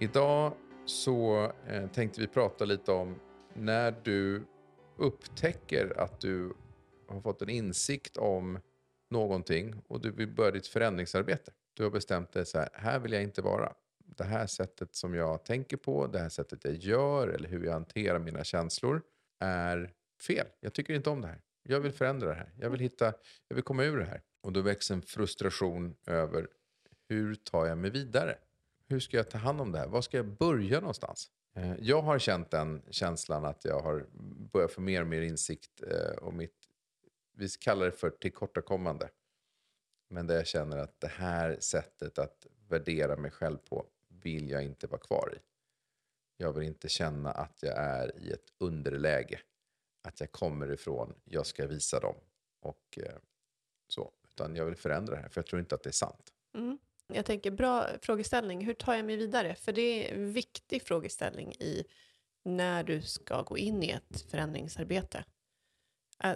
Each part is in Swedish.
Idag så eh, tänkte vi prata lite om när du upptäcker att du har fått en insikt om någonting och du vill börja ditt förändringsarbete. Du har bestämt dig så här, här vill jag inte vara. Det här sättet som jag tänker på, det här sättet jag gör eller hur jag hanterar mina känslor är fel. Jag tycker inte om det här. Jag vill förändra det här. Jag vill, hitta, jag vill komma ur det här. Och då växer en frustration över hur tar jag mig vidare? Hur ska jag ta hand om det här? Var ska jag börja någonstans? Eh, jag har känt den känslan att jag har börjat få mer och mer insikt eh, om mitt, vi kallar det för tillkortakommande. Men där jag känner att det här sättet att värdera mig själv på vill jag inte vara kvar i. Jag vill inte känna att jag är i ett underläge. Att jag kommer ifrån, jag ska visa dem. Och eh, så. Utan jag vill förändra det här, för jag tror inte att det är sant. Mm. Jag tänker, bra frågeställning. Hur tar jag mig vidare? För det är en viktig frågeställning i när du ska gå in i ett förändringsarbete.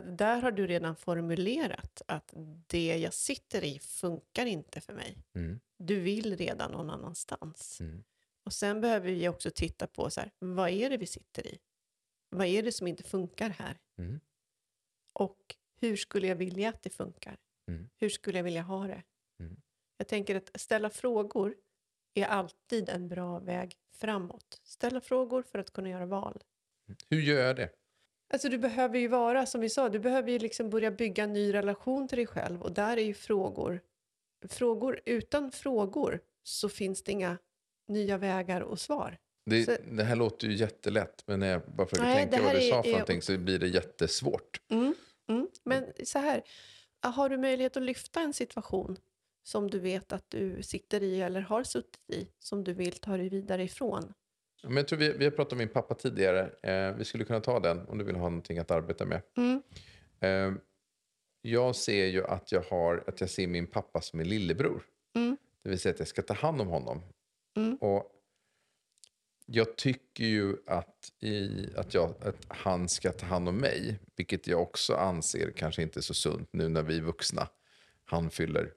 Där har du redan formulerat att det jag sitter i funkar inte för mig. Mm. Du vill redan någon annanstans. Mm. Och sen behöver vi också titta på så här, vad är det vi sitter i? Vad är det som inte funkar här? Mm. Och hur skulle jag vilja att det funkar? Mm. Hur skulle jag vilja ha det? Jag tänker att ställa frågor är alltid en bra väg framåt. Ställa frågor för att kunna göra val. Hur gör jag det? Alltså du behöver ju vara, som vi sa, du behöver ju liksom börja bygga en ny relation till dig själv. Och där är ju frågor, frågor utan frågor så finns det inga nya vägar och svar. Det, Så- det här låter ju jättelätt, men när jag bara försöker Nej, tänka vad du är- sa för är- någonting så blir det jättesvårt. Mm, mm. Men så här, har du möjlighet att lyfta en situation som du vet att du sitter i eller har suttit i, som du vill ta dig vidare ifrån? Men jag tror vi, vi har pratat om min pappa tidigare. Eh, vi skulle kunna ta den om du vill ha någonting att arbeta med. Mm. Eh, jag ser ju att jag, har, att jag ser min pappa som en lillebror. Mm. Det vill säga att jag ska ta hand om honom. Mm. Och jag tycker ju att, i, att, jag, att han ska ta hand om mig. Vilket jag också anser kanske inte är så sunt nu när vi är vuxna. Han fyller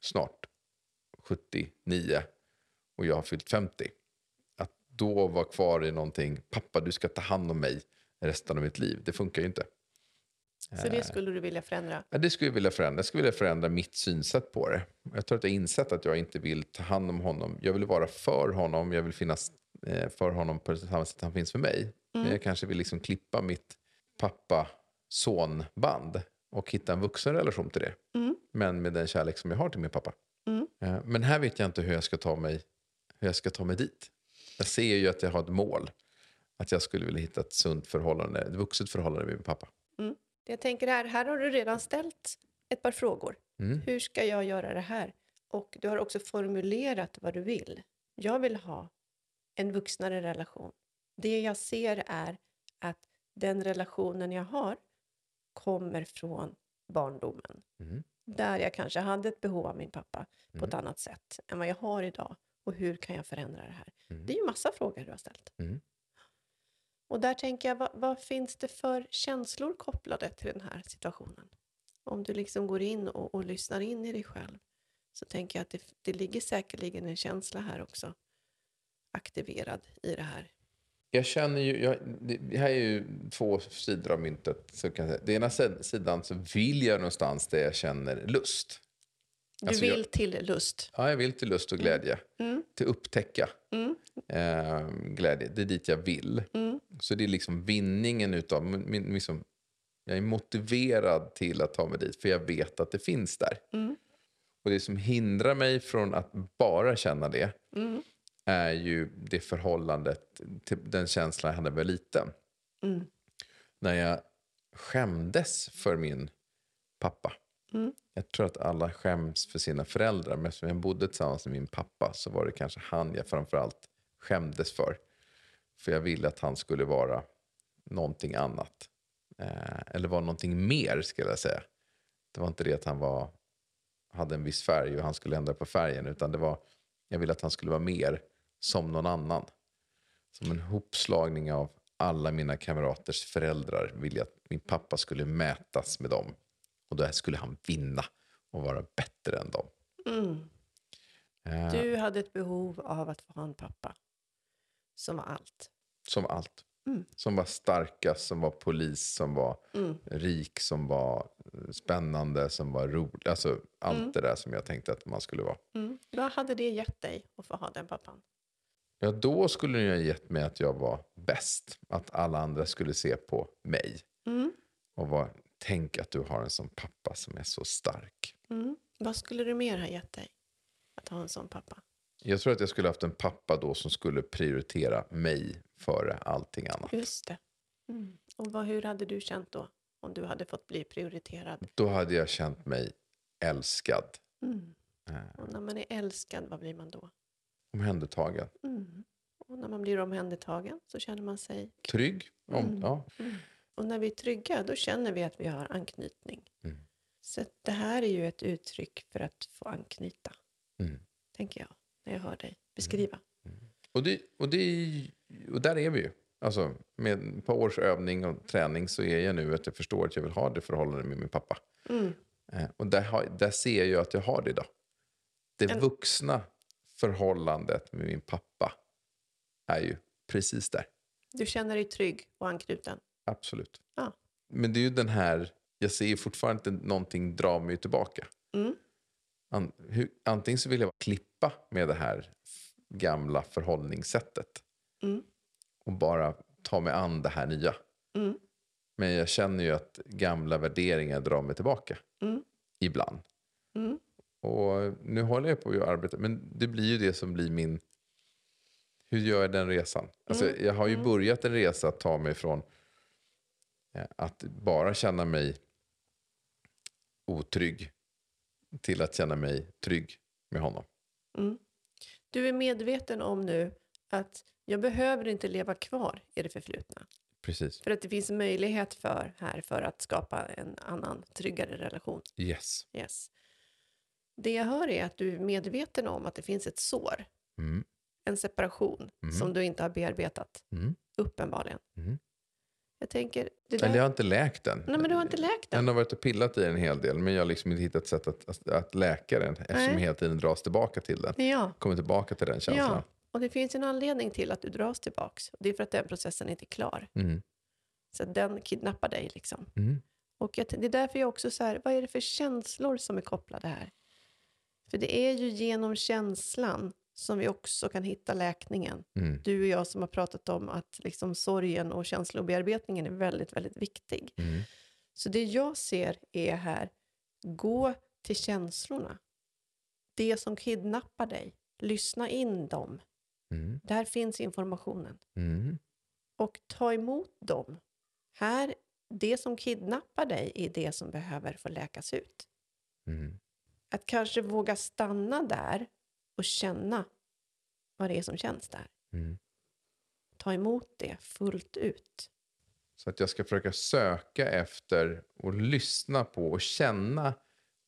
snart 79 och jag har fyllt 50. Att då vara kvar i någonting, pappa du ska ta hand om mig resten av mitt liv. Det funkar ju inte. Så det skulle du vilja förändra? Ja, det skulle jag vilja förändra. Jag skulle vilja förändra mitt synsätt på det. Jag tror att jag har insett att jag inte vill ta hand om honom. Jag vill vara för honom. Jag vill finnas eh, för honom på samma sätt han finns för mig. Men jag kanske vill liksom klippa mitt pappa-son-band och hitta en vuxen relation till det. Mm. Men med den kärlek som jag har till min pappa. Mm. Eh, Men här vet jag inte hur jag ska ta mig, hur jag ska ta mig dit. Jag ser ju att jag har ett mål. Att jag skulle vilja hitta ett sunt förhållande, ett vuxet förhållande med min pappa. Jag tänker här, här har du redan ställt ett par frågor. Mm. Hur ska jag göra det här? Och du har också formulerat vad du vill. Jag vill ha en vuxnare relation. Det jag ser är att den relationen jag har kommer från barndomen. Mm. Där jag kanske hade ett behov av min pappa på Mm. ett annat sätt än vad jag har idag. Och hur kan jag förändra det här? Mm. Det är ju massa frågor du har ställt. Mm. Och där tänker jag, vad, vad finns det för känslor kopplade till den här situationen? Om du liksom går in och, och lyssnar in i dig själv så tänker jag att det, det ligger säkerligen en känsla här också aktiverad i det här. Jag känner ju, jag, det här är ju två sidor av myntet. Så kan jag säga. Det ena sid- sidan så vill jag någonstans där jag känner lust. Du Alltså, vill jag- till lust. Ja, jag vill till lust och glädje. Mm. Till upptäcka Mm. eh, glädje. Det är dit jag vill. Mm. Så det är liksom vinningen utav, min, min- liksom, jag är motiverad till att ta mig dit för jag vet att det finns där. Mm. Och det som hindrar mig från att bara känna det Mm. Är ju det förhållandet till den känslan jag hade när jag var liten. Mm. När jag skämdes för min pappa. Mm. Jag tror att alla skäms för sina föräldrar. Men eftersom jag bodde tillsammans med min pappa så var det kanske han jag framförallt skämdes för. För jag ville att han skulle vara någonting annat. Eh, eller vara någonting mer, skulle jag säga. Det var inte det att han var, hade en viss färg och han skulle ändra på färgen. Utan det var, jag ville att han skulle vara mer som någon annan. Som en hopslagning av alla mina kamraters föräldrar ville att min pappa skulle mätas med dem. Och då skulle han vinna och vara bättre än dem. Mm. Eh, Du hade ett behov av att få ha en pappa som var allt. Som allt. Mm. Som var starkast, som var polis, som var Mm. rik, som var spännande, som var rolig. Alltså allt Mm. det där som jag tänkte att man skulle vara. Mm. Vad hade det gett dig att få ha den pappan? Ja, då skulle ni ha gett mig att jag var bäst. Att alla andra skulle se på mig. Mm. Och var, tänk att du har en sån pappa som är så stark. Mm. Vad skulle du mer ha gett dig att ha en sån pappa? Jag tror att jag skulle haft en pappa då som skulle prioritera mig före allting annat. Just det. Mm. Och vad, hur hade du känt då? Om du hade fått bli prioriterad? Då hade jag känt mig älskad, Mm. eh, Och när man är älskad, vad blir man då? Omhändertagen, Mm. Och när man blir omhändertagen så känner man sig... trygg. Om, Mm. ja. Och när vi är trygga, då känner vi att vi har anknytning. Mm. Så det här är ju ett uttryck för att få anknyta, Mm. tänker jag, när jag hör dig beskriva. Och, det, och, det, och där är vi ju. Alltså, med ett par års övning och träning så är jag nu att jag förstår att jag vill ha det förhållandet med min pappa. Mm. Eh, och där, har, där ser jag att jag har det idag. Det En- vuxna förhållandet med min pappa är ju precis där. Du känner dig trygg och anknuten. Absolut. Ja. Men det är ju den här, jag ser fortfarande inte någonting dra mig tillbaka. Mm. An, hur, antingen så vill jag klippa med det här gamla förhållningssättet. Mm. Och bara ta mig an det här nya. Mm. Men jag känner ju att gamla värderingar drar mig tillbaka. Mm. Ibland. Och nu håller jag på att arbeta. Men det blir ju det som blir min... Hur gör jag den resan? Alltså, Mm. Jag har ju Mm. börjat en resa att ta mig från eh, att bara känna mig otrygg till att känna mig trygg med honom. Mm. Du är medveten om nu att jag behöver inte leva kvar i det förflutna. Precis. För att det finns möjlighet för här för att skapa en annan, tryggare relation. Yes. Yes. Det jag hör är att du är medveten om att det finns ett sår, Mm. en separation, Mm. som du inte har bearbetat, Mm. uppenbarligen. Mm. Jag tänker, det Eller där... jag har inte läkt den. Nej, men du har inte läkt den. Den har varit och pillat i en hel del. Men jag har liksom inte hittat sätt att, att, att läka den. Eftersom Nej. jag hela tiden dras tillbaka till den. Ja, Kommer tillbaka till den känslan. ja. Och det finns en anledning till att du dras tillbaks. Och det är för att den processen inte är klar. Mm. Så den kidnappar dig liksom. Mm. Och jag, det är därför jag också så här, vad är det för känslor som är kopplade här? För det är ju genom känslan som vi också kan hitta läkningen. Mm. Du och jag som har pratat om att liksom sorgen och känslobearbetningen är väldigt, väldigt viktig. Mm. Så det jag ser är här, gå till känslorna. Det som kidnappar dig, lyssna in dem. Mm. Där finns informationen. Mm. Och ta emot dem. Här, det som kidnappar dig är det som behöver få läkas ut. Mm. Att kanske våga stanna där och känna vad det är som känns där. Mm. Ta emot det fullt ut. Så att jag ska försöka söka efter och lyssna på och känna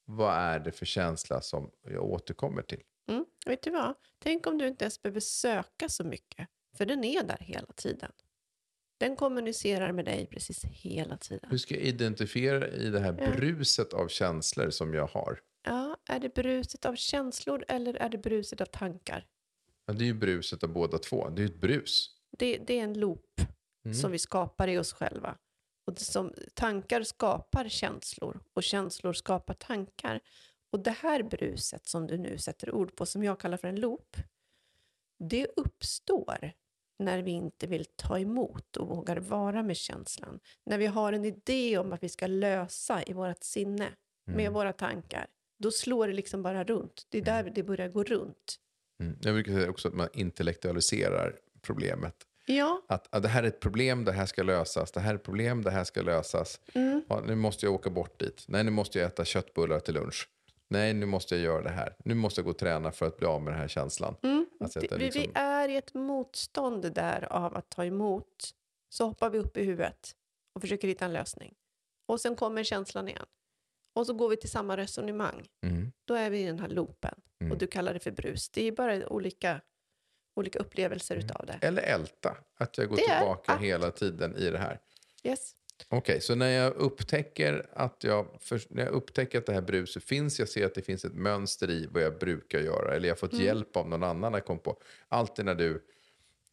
vad är det för känsla som jag återkommer till. Mm. Vet du vad? Tänk om du inte ens behöver söka så mycket. För den är där hela tiden. Den kommunicerar med dig precis hela tiden. Hur ska jag identifiera i det här bruset av känslor som jag har? Är det bruset av känslor eller är det bruset av tankar? Ja, det är ju bruset av båda två. Det är ju ett brus. Det, det är en loop Mm. som vi skapar i oss själva. Och som, tankar skapar känslor och känslor skapar tankar. Och det här bruset som du nu sätter ord på, som jag kallar för en loop, det uppstår när vi inte vill ta emot och vågar vara med känslan. När vi har en idé om att vi ska lösa i vårt sinne med Mm. våra tankar. Då slår det liksom bara runt. Det är där det börjar gå runt. Mm. Jag brukar säga också att man intellektualiserar problemet. Ja, Att, att det här är ett problem, det här ska lösas. Det här är ett problem, det här ska lösas. Mm. Ja, nu måste jag åka bort dit. Nej, nu måste jag äta köttbullar till lunch. Nej, nu måste jag göra det här. Nu måste jag gå och träna för att bli av med den här känslan. Alltså att det, liksom- vi är i ett motstånd där av att ta emot. Så hoppar vi upp i huvudet och försöker hitta en lösning. Och sen kommer känslan igen. Och så går vi till samma resonemang. Mm. Då är vi i den här loopen. Mm. Och du kallar det för brus. Det är bara olika, olika upplevelser utav det. Eller älta, att jag går Det är tillbaka att- hela tiden i det här. Yes. Okej, så när jag upptäcker att jag, för, när jag upptäcker att det här bruset finns, jag ser att det finns ett mönster i vad jag brukar göra, eller jag har fått Mm. hjälp av någon annan att komma på. Alltid när du,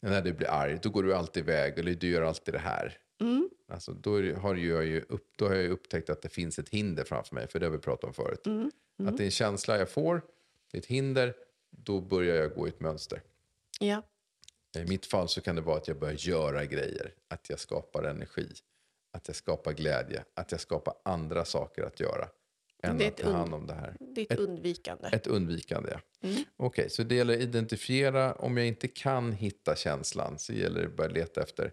när du blir arg, då går du alltid iväg, eller du gör alltid det här. Mm. Alltså, då, har jag ju upp, då har jag upptäckt att det finns ett hinder framför mig, för det har vi pratat om förut. Mm. Att det är en känsla jag får, det är ett hinder, då börjar jag gå i ett mönster. Ja. I mitt fall så kan det vara att jag börjar göra grejer, att jag skapar energi, att jag skapar glädje, att jag skapar andra saker att göra än att ett ta hand om det här. Det är ett, undvikande. Ett undvikande, ja. Mm. Okej, så det gäller att identifiera. Om jag inte kan hitta känslan så gäller det att börja leta efter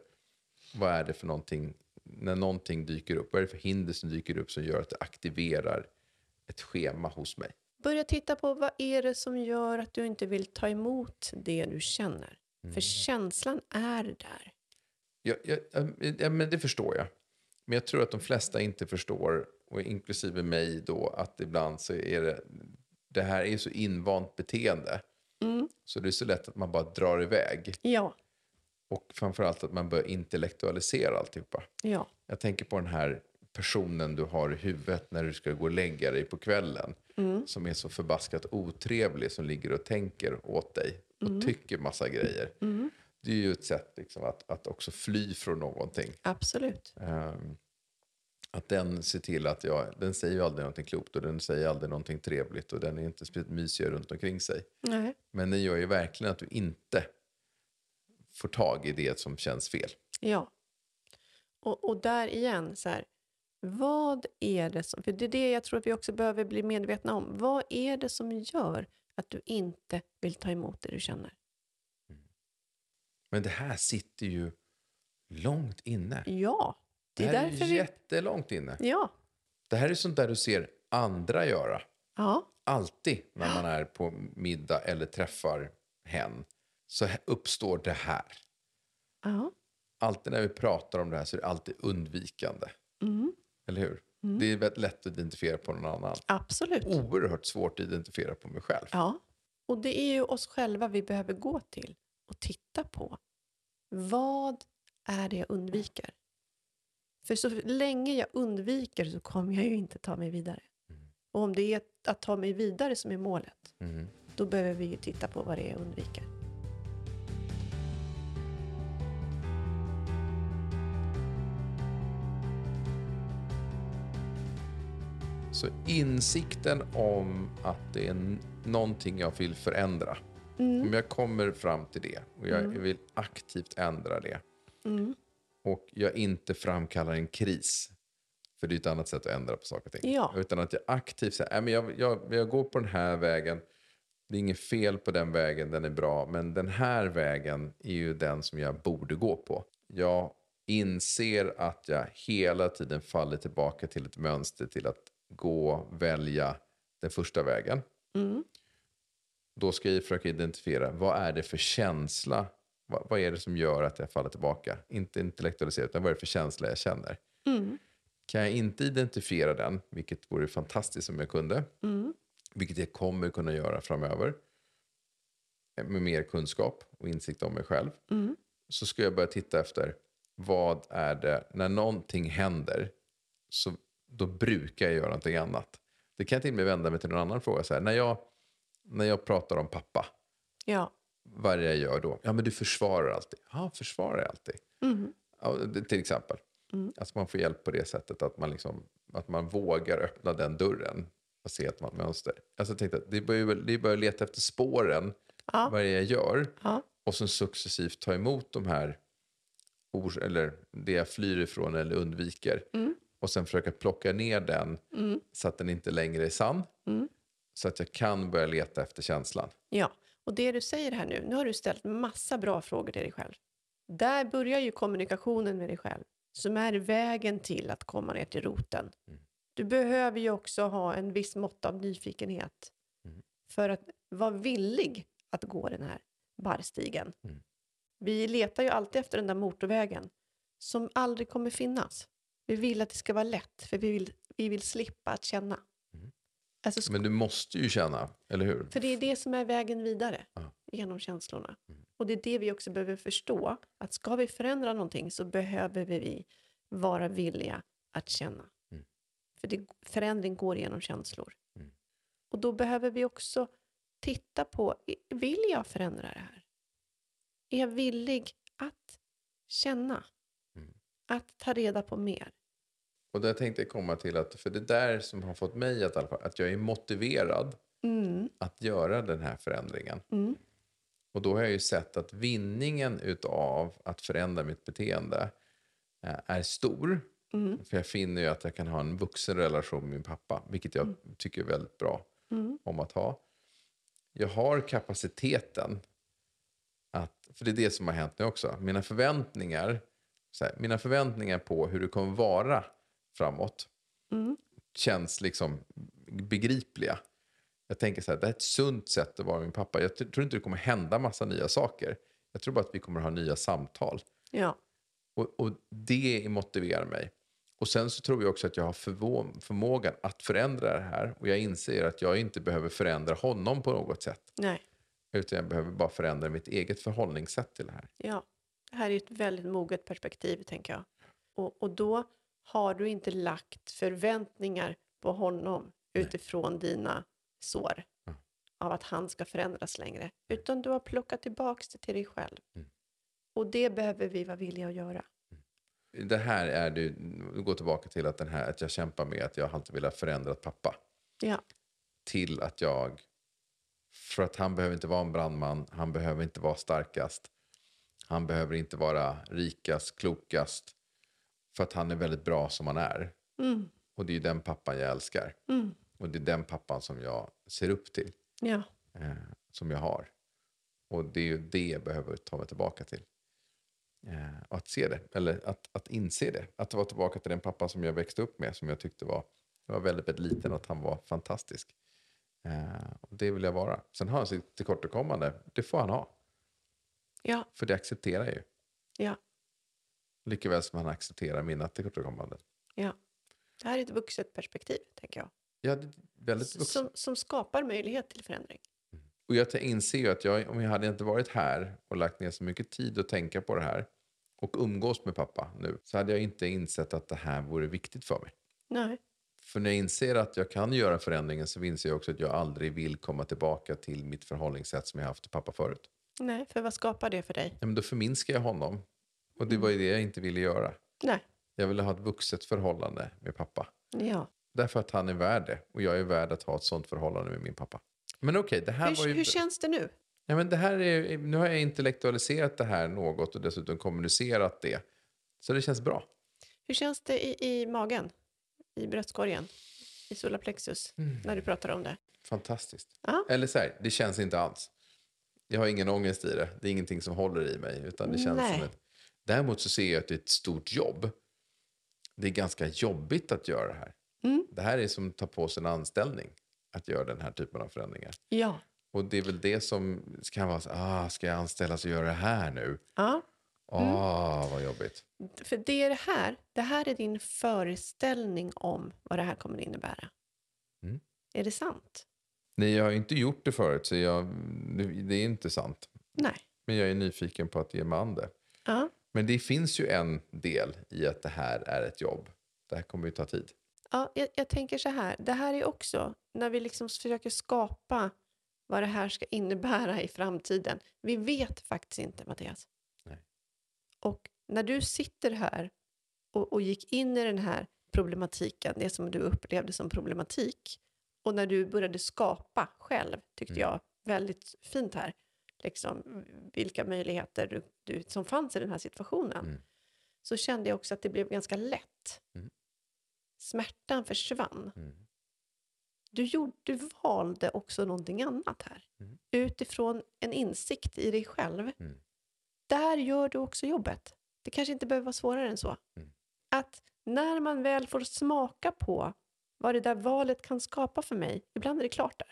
vad är det för någonting, när någonting dyker upp, vad är det för hinder som dyker upp som gör att det aktiverar ett schema hos mig. Börja titta på vad är det som gör att du inte vill ta emot det du känner. Mm. För känslan är där. Ja, ja, ja, men det förstår jag. Men jag tror att de flesta inte förstår, och inklusive mig då, att ibland så är det, det här är så invant beteende. Mm. Så det är så lätt att man bara drar iväg. Ja, Och framförallt att man börjar intellektualisera alltihopa. ja. Jag tänker på den här personen du har i huvudet när du ska gå och lägga dig på kvällen. Mm. Som är så förbaskat otrevlig, som ligger och tänker åt dig och tycker massa grejer. Mm. Det är ju ett sätt liksom, att, att också fly från någonting. Absolut. Ehm, att den ser till att jag, den säger aldrig någonting klokt och den säger aldrig någonting trevligt och den är inte speciellt mysig runt omkring sig. Nej. Men den gör ju verkligen att du inte får tag i det som känns fel. Ja. Och, och där igen, så här, vad är det som... För det är det jag tror att vi också behöver bli medvetna om. Vad är det som gör att du inte vill ta emot det du känner? Men det här sitter ju långt inne. Ja, det Det är här är vi... jättelångt inne. Ja. Det här är sånt där du ser andra göra. Ja. Alltid när man är på middag eller träffar hen så uppstår det här. Ja. Alltid när vi pratar om det här så är det alltid undvikande. Mm. Eller hur? Det är väldigt lätt att identifiera på någon annan. Absolut. Oerhört svårt att identifiera på mig själv. Ja. Och det är ju oss själva vi behöver gå till och titta på. Vad är det jag undviker? För så länge jag undviker så kommer jag ju inte ta mig vidare. Och om det är att ta mig vidare som är målet, Mm. då behöver vi ju titta på vad det är jag undviker. Så insikten om att det är någonting jag vill förändra. Om jag kommer fram till det och jag vill aktivt ändra det. Mm. Och jag inte framkallar en kris. För det är ett annat sätt att ändra på saker och ting. Ja. Utan att jag aktivt säger, "Nej, men jag, jag, jag går på den här vägen. Det är inget fel på den vägen, den är bra. Men den här vägen är ju den som jag borde gå på. Jag inser att jag hela tiden faller tillbaka till ett mönster till att gå, välja den första vägen. Mm. Då ska jag försöka identifiera vad är det för känsla, vad, vad är det som gör att jag faller tillbaka? Inte intellektualisera, utan vad är det för känsla jag känner? Mm. Kan jag inte identifiera den, vilket vore fantastiskt om jag kunde, Mm. vilket jag kommer kunna göra framöver, eh, med mer kunskap och insikt om mig själv, Mm. så ska jag börja titta efter vad är det, när någonting händer, så då brukar jag göra någonting annat. Det kan jag till och med vända mig till någon annan fråga. Så här, när, jag, när jag pratar om pappa, Ja. vad är det jag gör då? Ja, men du försvarar alltid. Ja, försvarar alltid. Mm. Ja, till exempel. Mm. Att man får hjälp på det sättet, att man, liksom, att man vågar öppna den dörren och se ett mönster. Alltså, jag tänkte att det börjar, det börjar leta efter spåren, Ja. vad det är jag gör, Ja. och sen successivt ta emot de här, eller det jag flyr ifrån eller undviker. Mm. Och sen försöka plocka ner den Mm. så att den inte längre är sann. Mm. Så att jag kan börja leta efter känslan. Ja, och det du säger här nu, nu har du ställt massa bra frågor till dig själv. där börjar ju kommunikationen med dig själv, som är vägen till att komma ner till roten. Mm. Du behöver ju också ha en viss mått av nyfikenhet Mm. för att vara villig att gå den här barrstigen. Mm. Vi letar ju alltid efter den där motorvägen som aldrig kommer finnas. Vi vill att det ska vara lätt, för vi vill, vi vill slippa att känna. Mm. Alltså, Men du måste ju känna, eller hur? för det är det som är vägen vidare Ja. genom känslorna. Mm. Och det är det vi också behöver förstå. Att ska vi förändra någonting så behöver vi vara villiga att känna. Mm. För det, förändring går genom känslor. Mm. Och då behöver vi också titta på, vill jag förändra det här? Är jag villig att känna? Mm. Att ta reda på mer? Och där tänkte jag komma till att, för det där som har fått mig att, fall, att jag är motiverad Mm, att göra den här förändringen. mm, Och då har jag ju sett att vinningen utav att förändra mitt beteende eh, är stor. mm, För jag finner ju att jag kan ha en vuxen relation med min pappa, vilket jag tycker är väldigt bra mm, om att ha. Jag har kapaciteten att, för det är det som har hänt nu också, mina förväntningar, här, mina förväntningar på hur det kommer vara framåt mm, känns liksom begripliga. Jag tänker så här, det här är ett sunt sätt att vara min pappa. Jag tror inte det kommer hända massa nya saker. Jag tror bara att vi kommer ha nya samtal. ja, Och, och det motiverar mig. Och sen så tror jag också att jag har förvå- förmågan att förändra det här. Och jag inser att jag inte behöver förändra honom på något sätt. nej, Utan jag behöver bara förändra mitt eget förhållningssätt till det här. ja. Det här är ett väldigt moget perspektiv, tänker jag. Och, och då har du inte lagt förväntningar på honom utifrån dina sår Ja. av att han ska förändras längre, utan du har plockat tillbaks det till dig själv. Mm. Och det behöver vi vara villiga att göra. Det här är det, nu går tillbaka till att, den här, att jag kämpar med att jag alltid vill ha förändrat pappa. Ja, till att jag, för att han behöver inte vara en brandman, han behöver inte vara starkast, han behöver inte vara rikast, klokast, för att han är väldigt bra som han är. mm, Och det är den pappan jag älskar. mm, Och det är den pappan som jag ser upp till, ja, eh, som jag har. Och det är ju det jag behöver ta mig tillbaka till. Eh, att se det, eller att, att inse det. Att vara tillbaka till den pappan som jag växte upp med, som jag tyckte var, jag var väldigt, väldigt liten och att han var fantastisk. Eh, och det vill jag vara. Sen har han sitt tillkortakommande, det får han ha. Ja, För det accepterar jag ju. ja, Likaväl som han accepterar mina tillkortakommanden. ja. Det här är ett vuxet perspektiv, tänker jag. Ja, väldigt vuxen. Som, som skapar möjlighet till förändring. Och jag inser ju att jag, om jag hade inte varit här och lagt ner så mycket tid att tänka på det här och umgås med pappa nu så hade jag inte insett att det här vore viktigt för mig. Nej, För när jag inser att jag kan göra förändringen så inser jag också att jag aldrig vill komma tillbaka till mitt förhållningssätt som jag haft till pappa förut. Nej, för vad skapar det för dig? Ja, men då förminskar jag honom. Och det var ju det jag inte ville göra. Nej, Jag ville ha ett vuxet förhållande med pappa. ja. Därför att han är värd det. Och jag är värd att ha ett sånt förhållande med min pappa. Men okej, det här var Hur, ju... hur känns det nu? Ja, men det här är, nu har jag intellektualiserat det här något och dessutom kommunicerat det. Så det känns bra. Hur känns det i, i magen? I bröstkorgen? I solarplexus? När du pratar om det? Fantastiskt. Ja. Eller så här, det känns inte alls. Jag har ingen ångest i det. Det är ingenting som håller i mig. Utan det känns Nej. som ett... Däremot så ser jag att det är ett stort jobb. Det är ganska jobbigt att göra det här. Mm. Det här är som att ta på sig en anställning. Att göra den här typen av förändringar. Ja. Och det är väl det som kan vara så ah, ska jag anställas och göra det här nu? ja. Ah, vad jobbigt. För det är det här. Det här är din föreställning om vad det här kommer att innebära. Mm. Är det sant? Nej, jag har inte gjort det förut, så jag, det, det är inte sant. Nej. Men jag är nyfiken på att ge mig an det. Ja. Men det finns ju en del i att det här är ett jobb. Det här kommer ju ta tid. Ja, jag, jag tänker så här. Det här är också när vi liksom försöker skapa vad det här ska innebära i framtiden. Vi vet faktiskt inte, Mattias. Nej. Och när du sitter här och, och gick in i den här problematiken, det som du upplevde som problematik, och när du började skapa själv, tyckte Mm. jag, väldigt fint här, liksom, vilka möjligheter du, du, som fanns i den här situationen, Mm. så kände jag också att det blev ganska lätt. Mm. Smärtan försvann. Mm. Du, gjorde, du valde också någonting annat här. Mm. Utifrån en insikt i dig själv. Mm. där gör du också jobbet. Det kanske inte behöver vara svårare än så. Att när man väl får smaka på vad det där valet kan skapa för mig, ibland är det klart där.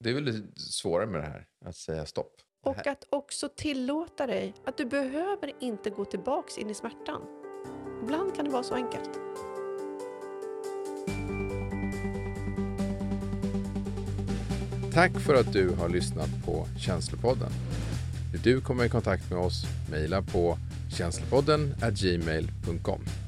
Det är väl lite svårare med det här, att säga stopp. Det Och att också tillåta dig att du behöver inte gå tillbaks in i smärtan. Ibland kan det vara så enkelt. Tack för att du har lyssnat på Känslopodden. Vill du komma i kontakt med oss, mejla på känslopodden gmail.com.